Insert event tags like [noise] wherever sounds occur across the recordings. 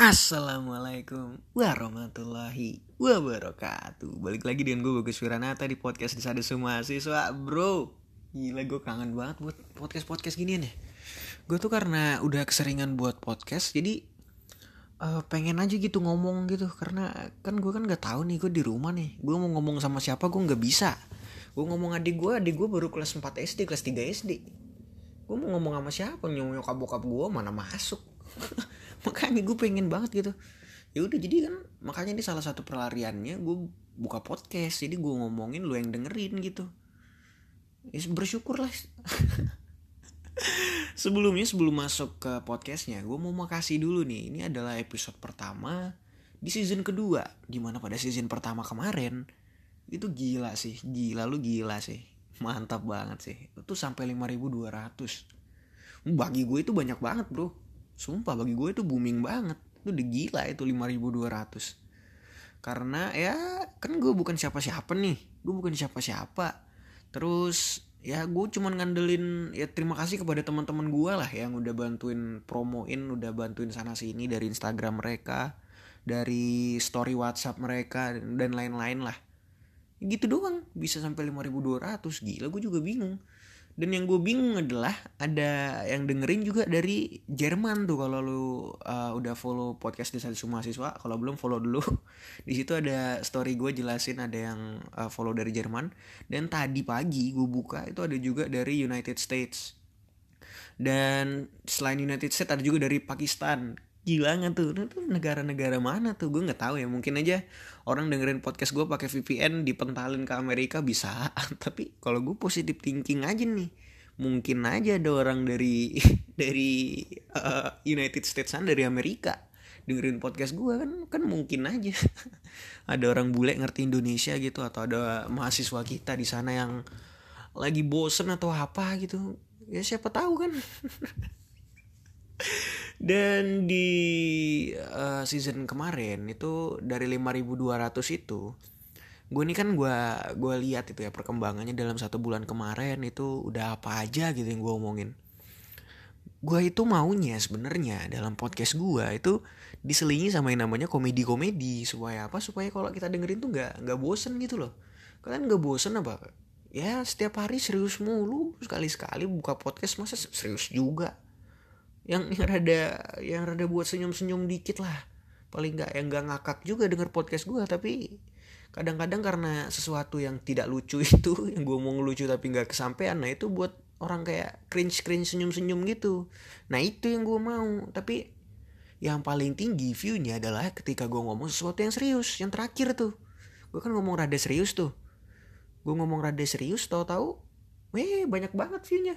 Assalamualaikum warahmatullahi wabarakatuh. Balik lagi dengan gue Bagus Wiranata di podcast di Sada Semua Siswa Bro. Gila gue kangen banget buat podcast-podcast ginian ya. Gue tuh karena udah keseringan buat podcast Jadi uh, pengen aja gitu ngomong gitu. Karena kan gue kan gak tahu nih gue di rumah nih. Gue mau ngomong sama siapa gue gak bisa. Gue ngomong adik gue, adik gue baru kelas 4 SD, kelas 3 SD Gue mau ngomong sama siapa, nyokap bokap gue mana masuk [laughs] [laughs] makanya gue pengen banget gitu. Ya udah jadi kan makanya ini salah satu pelariannya gue buka podcast. Jadi gue ngomongin lu yang dengerin gitu. Ya, bersyukur lah [laughs] sebelumnya sebelum masuk ke podcastnya gue mau makasih dulu nih. Ini adalah episode pertama di season kedua. Di mana pada season pertama kemarin itu gila sih. Gila lu gila sih. Mantap banget sih. Itu sampai 5200 bagi gue itu banyak banget bro Sumpah bagi gue itu booming banget. Itu udah gila itu 5200. Karena ya kan gue bukan siapa-siapa nih. Gue bukan siapa-siapa. Terus ya gue cuman ngandelin ya terima kasih kepada teman-teman gue lah yang udah bantuin promoin, udah bantuin sana sini dari Instagram mereka, dari story WhatsApp mereka dan lain-lain lah. Gitu doang bisa sampai 5200 gila gue juga bingung dan yang gue bingung adalah ada yang dengerin juga dari Jerman tuh kalau lu uh, udah follow podcast desa semua mahasiswa kalau belum follow dulu. [laughs] Di situ ada story gue jelasin ada yang uh, follow dari Jerman. Dan tadi pagi gue buka itu ada juga dari United States. Dan selain United States ada juga dari Pakistan gila nggak tuh? Itu negara-negara mana tuh? Gue nggak tahu ya. Mungkin aja orang dengerin podcast gue pakai VPN dipentalin ke Amerika bisa. [laughs] Tapi kalau gue positif thinking aja nih mungkin aja ada orang dari [laughs] dari uh, United States dari Amerika dengerin podcast gue kan kan mungkin aja. [laughs] Ada orang bule ngerti Indonesia gitu atau ada mahasiswa kita di sana yang lagi bosen atau apa gitu. Ya siapa tahu kan Dan di uh, season kemarin itu dari 5200 itu gue ini kan gue gue lihat itu ya perkembangannya dalam satu bulan kemarin itu udah apa aja gitu yang gue omongin. Gue itu maunya sebenarnya dalam podcast gue itu diselingi sama yang namanya komedi-komedi supaya apa? Supaya kalau kita dengerin tuh nggak nggak bosen gitu loh. Kalian nggak bosen apa? Ya setiap hari serius mulu sekali sekali buka podcast masa serius juga yang yang rada yang rada buat senyum-senyum dikit lah. Paling nggak yang nggak ngakak juga denger podcast gue tapi kadang-kadang karena sesuatu yang tidak lucu [laughs] itu yang gue mau ngelucu tapi nggak kesampaian nah itu buat orang kayak cringe cringe senyum senyum gitu. Nah itu yang gue mau. Tapi yang paling tinggi viewnya adalah ketika gue ngomong sesuatu yang serius yang terakhir tuh. Gue kan ngomong rada serius tuh. Gue ngomong rada serius tahu-tahu weh banyak banget viewnya.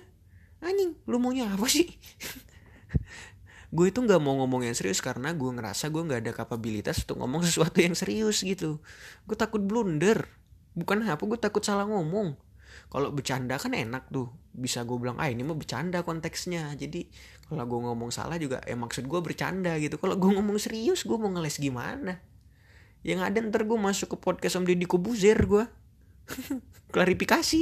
Anjing lu maunya apa sih [laughs] [laughs] gue itu nggak mau ngomong yang serius karena gue ngerasa gue nggak ada kapabilitas untuk ngomong [laughs] sesuatu yang serius gitu. Gue takut blunder. Bukan apa gue takut salah ngomong. Kalau bercanda kan enak tuh. Bisa gue bilang ah ini mah bercanda konteksnya. Jadi kalau gue ngomong salah juga ya maksud gue bercanda gitu. Kalau gue ngomong serius gue mau ngeles gimana? Yang ada ntar gue masuk ke podcast om Deddy Kobuzer gue. [laughs] Klarifikasi.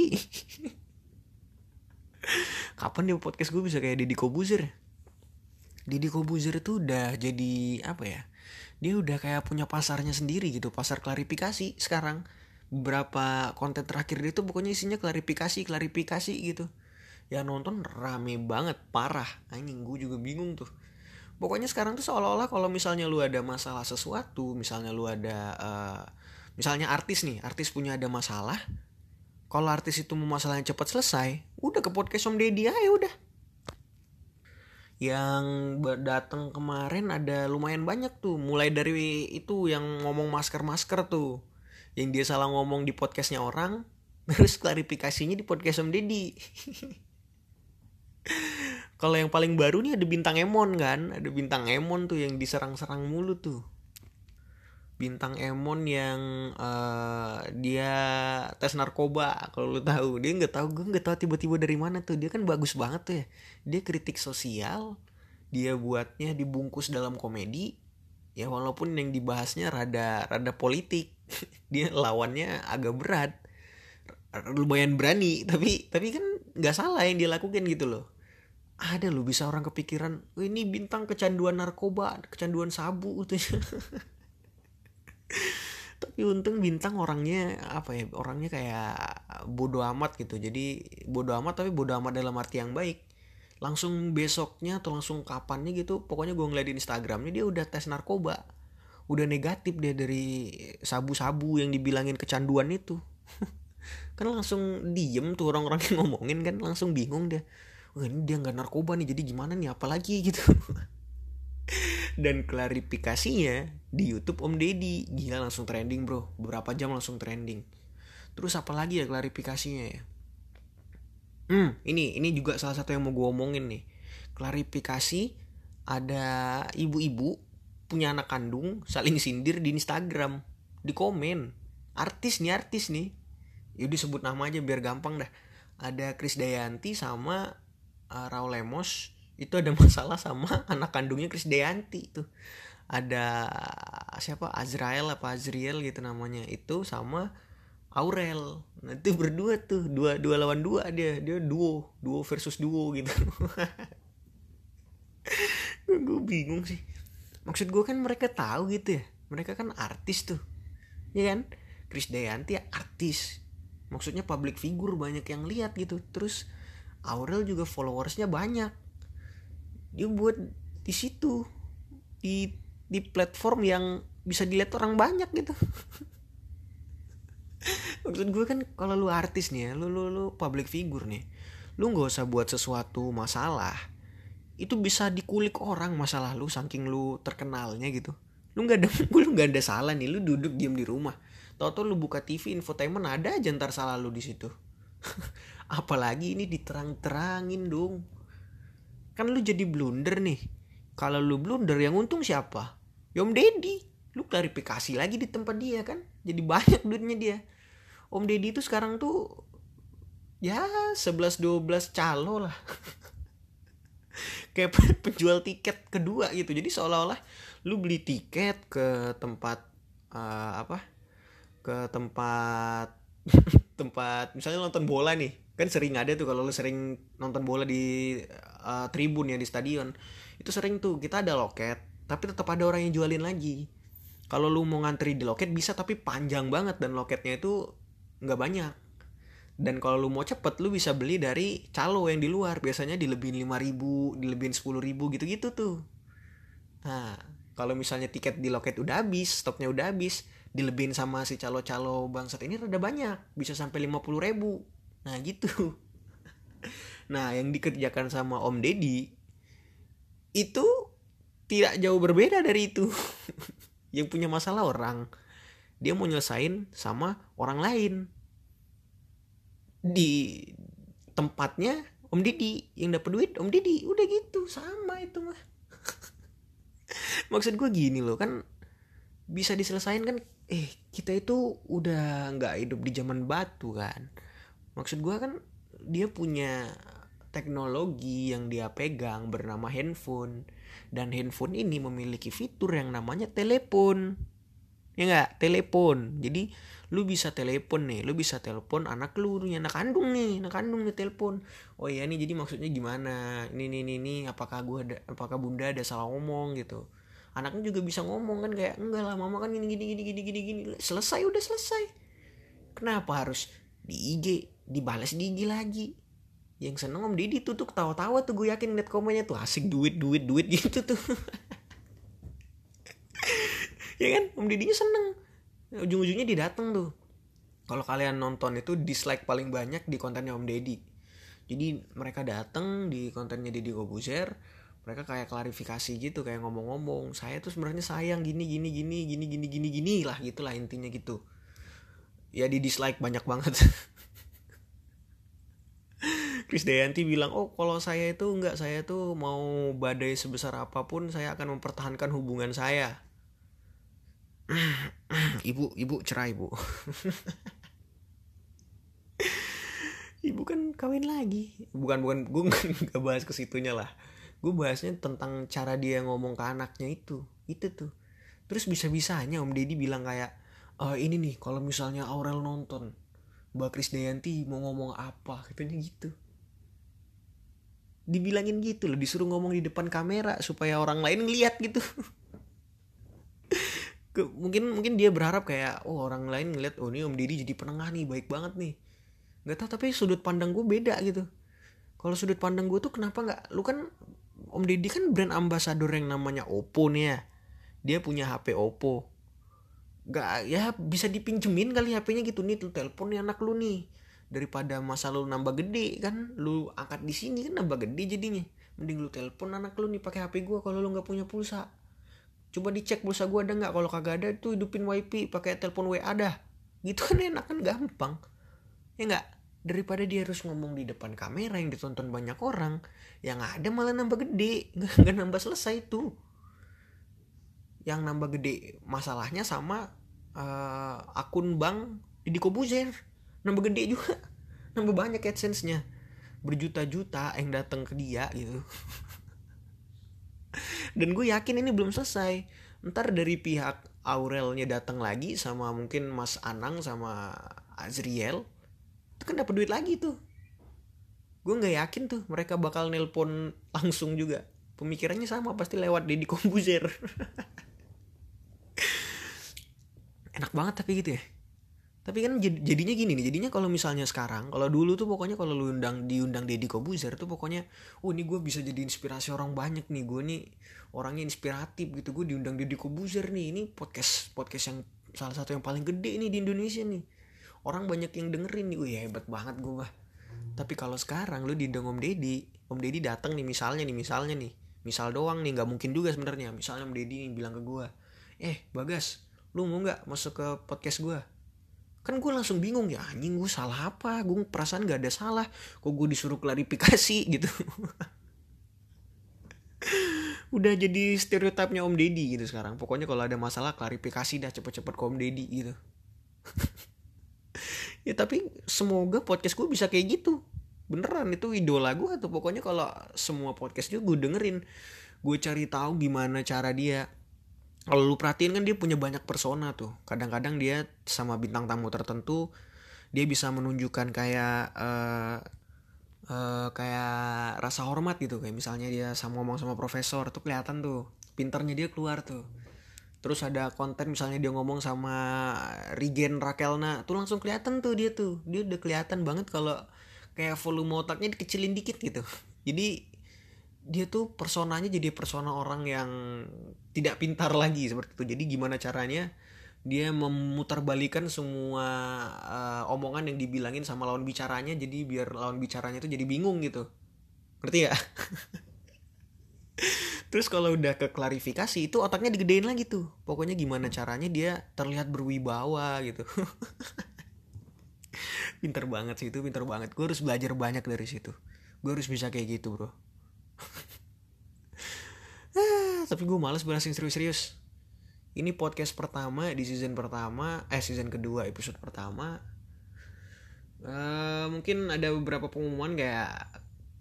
Kapan dia podcast gue bisa kayak Deddy Kobuzer Didi Kobuzer itu udah jadi apa ya dia udah kayak punya pasarnya sendiri gitu pasar klarifikasi sekarang. Beberapa konten terakhir dia tuh pokoknya isinya klarifikasi klarifikasi gitu. Ya nonton rame banget parah. Anjing gue juga bingung tuh. Pokoknya sekarang tuh seolah-olah kalau misalnya lu ada masalah sesuatu misalnya lu ada uh, misalnya artis nih artis punya ada masalah kalau artis itu mau masalahnya cepat selesai udah ke podcast Om Deddy aja udah yang datang kemarin ada lumayan banyak tuh. Mulai dari itu yang ngomong masker masker tuh. Yang dia salah ngomong di podcastnya orang [laughs] terus klarifikasinya di podcast Om Deddy. [laughs] Kalau yang paling baru nih ada bintang Emon kan? Ada bintang Emon tuh yang diserang-serang mulu tuh bintang Emon yang uh, dia tes narkoba kalau lu tahu. Dia nggak tahu gue nggak tahu tiba-tiba dari mana tuh. Dia kan bagus banget tuh ya. Dia kritik sosial dia buatnya dibungkus dalam komedi ya walaupun yang dibahasnya rada rada politik. [laughs] Dia lawannya agak berat. Lumayan berani tapi tapi kan nggak salah yang dia lakukan gitu loh. Ada loh bisa orang kepikiran oh, ini bintang kecanduan narkoba kecanduan sabu gitu [laughs] tapi untung bintang orangnya apa ya orangnya kayak bodoh amat gitu. Jadi bodoh amat tapi bodoh amat dalam arti yang baik. Langsung besoknya atau langsung kapannya gitu pokoknya gue ngeliat di Instagramnya dia udah tes narkoba. Udah negatif dia dari sabu-sabu yang dibilangin kecanduan itu. [laughs] Kan langsung diem tuh orang-orang yang ngomongin kan langsung bingung dia. Wah ini dia nggak narkoba nih jadi gimana nih apalagi [laughs] gitu dan klarifikasinya di YouTube Om Deddy. Gila langsung trending bro. Beberapa jam langsung trending. Terus apalagi ya klarifikasinya ya? Hmm ini ini juga salah satu yang mau gue omongin nih. Klarifikasi ada ibu-ibu punya anak kandung saling sindir di Instagram. Di komen. Artis nih artis nih. Yaudah sebut nama aja biar gampang dah. Ada Kris Dayanti sama uh, Raul Lemos itu ada masalah sama [laughs] anak kandungnya Kris Dayanti tuh. Ada siapa? Azrael apa Azriel gitu namanya. Itu sama Aurel. Itu berdua tuh. Dua dua lawan dua dia. Dia duo. Duo versus duo gitu. [laughs] Gue bingung sih. Maksud gue kan mereka tahu gitu ya. Mereka kan artis tuh. Ya kan? Kris Dayanti artis. Maksudnya public figure banyak yang lihat gitu. Terus Aurel juga followersnya banyak dia buat di situ di di platform yang bisa dilihat orang banyak gitu. [laughs] Maksud gue kan kalau lu artis nih ya lu lu lu public figure nih lu nggak usah buat sesuatu masalah itu bisa dikulik orang masalah lu saking lu terkenalnya gitu. Lu nggak ada [laughs] lu nggak ada salah nih lu duduk diam di rumah. Tau tau lu buka TV infotainment ada aja ntar salah lu di situ. [laughs] Apalagi ini diterang-terangin dong kan lu jadi blunder nih. Kalau lu blunder yang untung siapa? Om Deddy. Lu klarifikasi lagi di tempat dia kan? Jadi banyak duitnya dia. Om Deddy itu sekarang tuh ya 11 12 calo lah. [laughs] Kayak penjual tiket kedua gitu. Jadi seolah-olah lu beli tiket ke tempat uh, apa? Ke tempat [laughs] tempat misalnya nonton bola nih. Kan sering ada tuh kalau lu sering nonton bola di uh, tribun ya di stadion. Itu sering tuh kita ada loket tapi tetap ada orang yang jualin lagi. Kalau lu mau ngantri di loket bisa tapi panjang banget dan loketnya itu nggak banyak. Dan kalau lu mau cepet lu bisa beli dari calo yang di luar. Biasanya dilebihin lima ribu dilebihin sepuluh ribu gitu gitu tuh. Nah kalau misalnya tiket di loket udah habis stopnya udah habis dilebihin sama si calo-calo bangsat ini rada banyak. Bisa sampai lima puluh ribu. Nah gitu [laughs] nah yang dikerjakan sama Om Deddy itu tidak jauh berbeda dari itu. [laughs] Yang punya masalah orang dia mau nyelesain sama orang lain. Di tempatnya Om Didi yang dapat duit Om Didi udah gitu sama itu mah. [laughs] Maksud gue gini loh kan bisa diselesain kan eh kita itu udah nggak hidup di zaman batu kan. Maksud gue kan dia punya teknologi yang dia pegang bernama handphone. Dan handphone ini memiliki fitur yang namanya telepon. Ya nggak? Telepon. Jadi lu bisa telepon nih lu bisa telepon anak lu nih anak kandung nih anak kandung nih telepon. Oh iya nih jadi maksudnya gimana? Ini ini ini apakah gua ada apakah bunda ada salah ngomong gitu? Anaknya juga bisa ngomong kan kayak enggak lah mama kan gini gini gini gini gini gini. Selesai udah selesai. Kenapa harus di IG dibalas di IG lagi yang seneng om Didi tuh tuh ketawa-tawa tuh gue yakin liat komennya tuh. Asik duit duit duit [laughs] gitu tuh. Ya kan? Om Didinya seneng. Ujung-ujungnya dia dateng tuh. Kalau kalian nonton itu dislike paling banyak di kontennya om Deddy. Jadi mereka dateng di kontennya Deddy Kobuzer mereka kayak klarifikasi gitu kayak ngomong-ngomong saya tuh sebenarnya sayang gini gini gini gini gini gini gini lah gitulah intinya gitu. Ya di dislike banyak banget [laughs] Chris Dayanti bilang oh kalau saya itu enggak saya tuh mau badai sebesar apa pun saya akan mempertahankan hubungan saya. [clears throat] Ibu ibu cerai bu. [laughs] Ibu kan kawin lagi. Bukan bukan gue nggak bahas ke situnya lah. Gue bahasnya tentang cara dia ngomong ke anaknya itu itu tuh. Terus bisa bisanya om deddy bilang kayak e, ini nih kalau misalnya Aurel nonton Mbak Kris Dayanti mau ngomong apa? Katanya gitu dibilangin gitu loh disuruh ngomong di depan kamera supaya orang lain ngeliat gitu. [laughs] Mungkin mungkin dia berharap kayak oh orang lain ngeliat oh ini om Didi jadi penengah nih baik banget nih. Nggak tahu tapi sudut pandang gue beda gitu. Kalau sudut pandang gue tuh kenapa nggak lu kan om Didi kan brand ambassador yang namanya Oppo nih ya. Dia punya HP Oppo. Nggak ya bisa dipinjemin kali HP-nya gitu nih tuh telepon nih anak lu nih daripada masa lu nambah gede kan? Lu angkat di sini kan nambah gede jadinya. Mending lu telepon anak lu nih pakai HP gua kalau lu nggak punya pulsa. Coba dicek pulsa gua ada nggak? Kalau kagak ada tuh hidupin wifi pakai telepon WA ada gitu kan enak kan gampang. Ya nggak? Daripada dia harus ngomong di depan kamera yang ditonton banyak orang yang ada malah nambah gede. [laughs] Nggak nambah selesai tuh. Yang nambah gede masalahnya sama uh, akun bank di Kobuzer nambah gede juga. [laughs] Nambah banyak adsense-nya. Berjuta-juta yang datang ke dia gitu. [laughs] Dan gue yakin ini belum selesai. Ntar dari pihak Aurelnya datang lagi sama mungkin Mas Anang sama Azriel itu kan dapat duit lagi tuh. Gue nggak yakin tuh mereka bakal nelpon langsung juga. Pemikirannya sama pasti lewat Deddy Kombuzer. [laughs] Enak banget tapi gitu ya tapi kan jadinya gini nih jadinya kalau misalnya sekarang kalau dulu tuh pokoknya kalau lu undang diundang Deddy Kobuzer tuh pokoknya oh ini gue bisa jadi inspirasi orang banyak nih gue nih orangnya inspiratif gitu. Gue diundang Deddy Kobuzer nih ini podcast podcast yang salah satu yang paling gede nih di Indonesia nih. Orang banyak yang dengerin nih wih hebat banget gue bah tapi kalau sekarang lu diundang Om Deddy Om Deddy datang nih misalnya nih misalnya nih misal doang nih nggak mungkin juga sebenarnya. Misalnya Om Deddy nih bilang ke gue eh Bagas lu mau nggak masuk ke podcast gue kan gue langsung bingung ya anjing gue salah apa? Gue perasaan gak ada salah. Kok gue disuruh klarifikasi? [laughs] Gitu. Udah jadi stereotipnya Om Deddy gitu sekarang. Pokoknya kalau ada masalah klarifikasi dah cepet-cepet ke Om Deddy gitu. [laughs] Ya tapi semoga podcast gue bisa kayak gitu. Beneran itu idola gue tuh. Pokoknya kalau semua podcast juga gue dengerin. Gue cari tahu gimana cara dia kalau lu perhatiin kan dia punya banyak persona tuh. Kadang-kadang dia sama bintang tamu tertentu dia bisa menunjukkan kayak uh, uh, kayak rasa hormat gitu. Kayak misalnya dia sama ngomong sama profesor tuh kelihatan tuh. Pinternya dia keluar tuh. Terus ada konten misalnya dia ngomong sama Regen Rakelna tuh langsung kelihatan tuh dia tuh. Dia udah kelihatan banget kalau kayak volume otaknya dikecilin dikit gitu. [laughs] Jadi dia tuh personanya jadi persona orang yang tidak pintar lagi seperti itu. Jadi gimana caranya dia memutarbalikan semua uh, omongan yang dibilangin sama lawan bicaranya jadi biar lawan bicaranya itu jadi bingung gitu. Ngerti ya [laughs] terus kalau udah ke klarifikasi itu otaknya digedein lagi tuh. Pokoknya gimana caranya dia terlihat berwibawa gitu. [laughs] Pinter banget sih itu pinter banget. Gue harus belajar banyak dari situ. Gue harus bisa kayak gitu bro [laughs] ah, tapi gue males bahas yang serius-serius. Ini podcast pertama di season pertama eh season kedua episode pertama. Uh, mungkin ada beberapa pengumuman kayak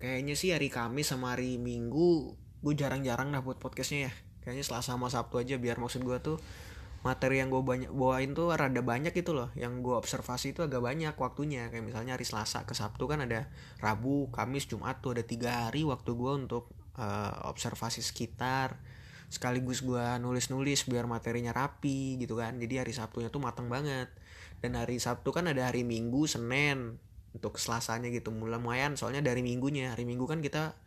kayaknya sih hari Kamis sama hari Minggu gue jarang-jarang lah buat podcastnya ya. Kayaknya Selasa sama Sabtu aja biar maksud gue tuh materi yang gue banyak bawain tuh rada banyak itu loh. Yang gue observasi itu agak banyak waktunya. Kayak misalnya hari Selasa ke Sabtu kan ada Rabu Kamis Jumat tuh ada tiga hari waktu gue untuk uh, observasi sekitar. Sekaligus gue nulis-nulis biar materinya rapi gitu kan. Jadi hari Sabtunya tuh mateng banget. Dan hari Sabtu kan ada hari Minggu Senin untuk Selasanya gitu. Mulai lumayan soalnya dari minggunya. Hari Minggu kan kita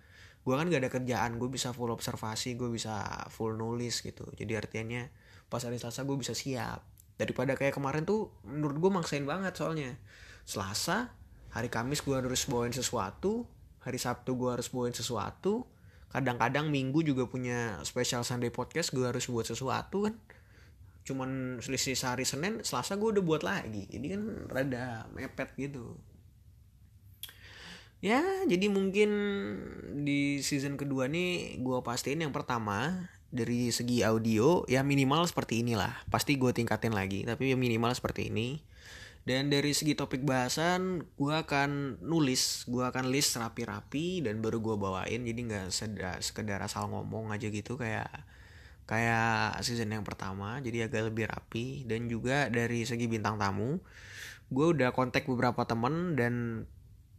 gue kan gak ada kerjaan. Gue bisa full observasi gue bisa full nulis gitu. Jadi artinya pas hari Selasa gue bisa siap. Daripada kayak kemarin tuh menurut gue maksain banget soalnya. Selasa hari Kamis gue harus bawain sesuatu hari Sabtu gue harus bawain sesuatu kadang-kadang Minggu juga punya special Sunday podcast gue harus buat sesuatu kan. Cuman selisih sehari Senin Selasa gue udah buat lagi. Jadi kan rada mepet gitu. Ya jadi mungkin di season kedua nih gue pastiin yang pertama dari segi audio ya minimal seperti inilah. Pasti gue tingkatin lagi tapi ya minimal seperti ini. Dan dari segi topik bahasan gue akan nulis gue akan list rapi-rapi dan baru gue bawain. Jadi nggak sekedar asal ngomong aja gitu kayak kayak season yang pertama jadi agak lebih rapi. Dan juga dari segi bintang tamu gue udah kontak beberapa temen dan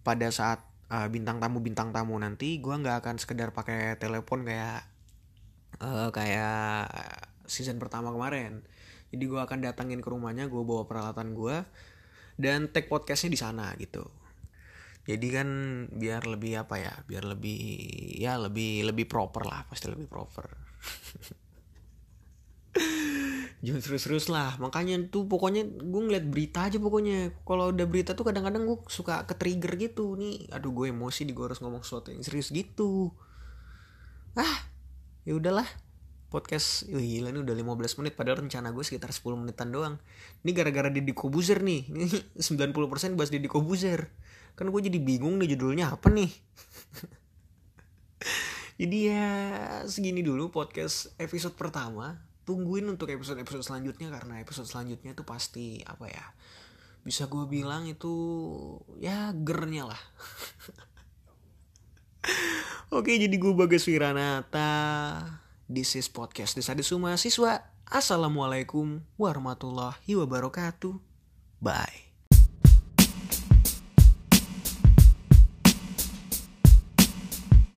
pada saat uh, bintang tamu bintang tamu nanti gue nggak akan sekedar pakai telepon kayak uh, kayak season pertama kemarin. Jadi gue akan datangin ke rumahnya gue bawa peralatan gue dan take podcastnya di sana gitu. Jadi kan biar lebih apa ya biar lebih ya lebih lebih proper lah pasti lebih proper. [laughs] Jangan serius-serius lah. Makanya tuh pokoknya gue ngeliat berita aja pokoknya. Kalau udah berita tuh kadang-kadang gue suka ke trigger gitu. Nih aduh gue emosi di gue harus ngomong sesuatu yang serius gitu. Ah ya udahlah podcast Wih, gila ini udah 15 menit padahal rencana gue sekitar 10 menitan doang. Ini gara-gara Deddy Kobuzer nih. [laughs] Ini 90% bahas Deddy Kobuzer. Kan gue jadi bingung nih judulnya apa nih. [laughs] Jadi ya segini dulu podcast episode pertama. Tungguin untuk episode-episode selanjutnya karena episode selanjutnya itu pasti apa ya bisa gue bilang itu ya gernya lah [laughs] Oke jadi gue Bagas Wiranata. This is podcast Desa Desuma Siswa. Assalamualaikum warahmatullahi wabarakatuh. Bye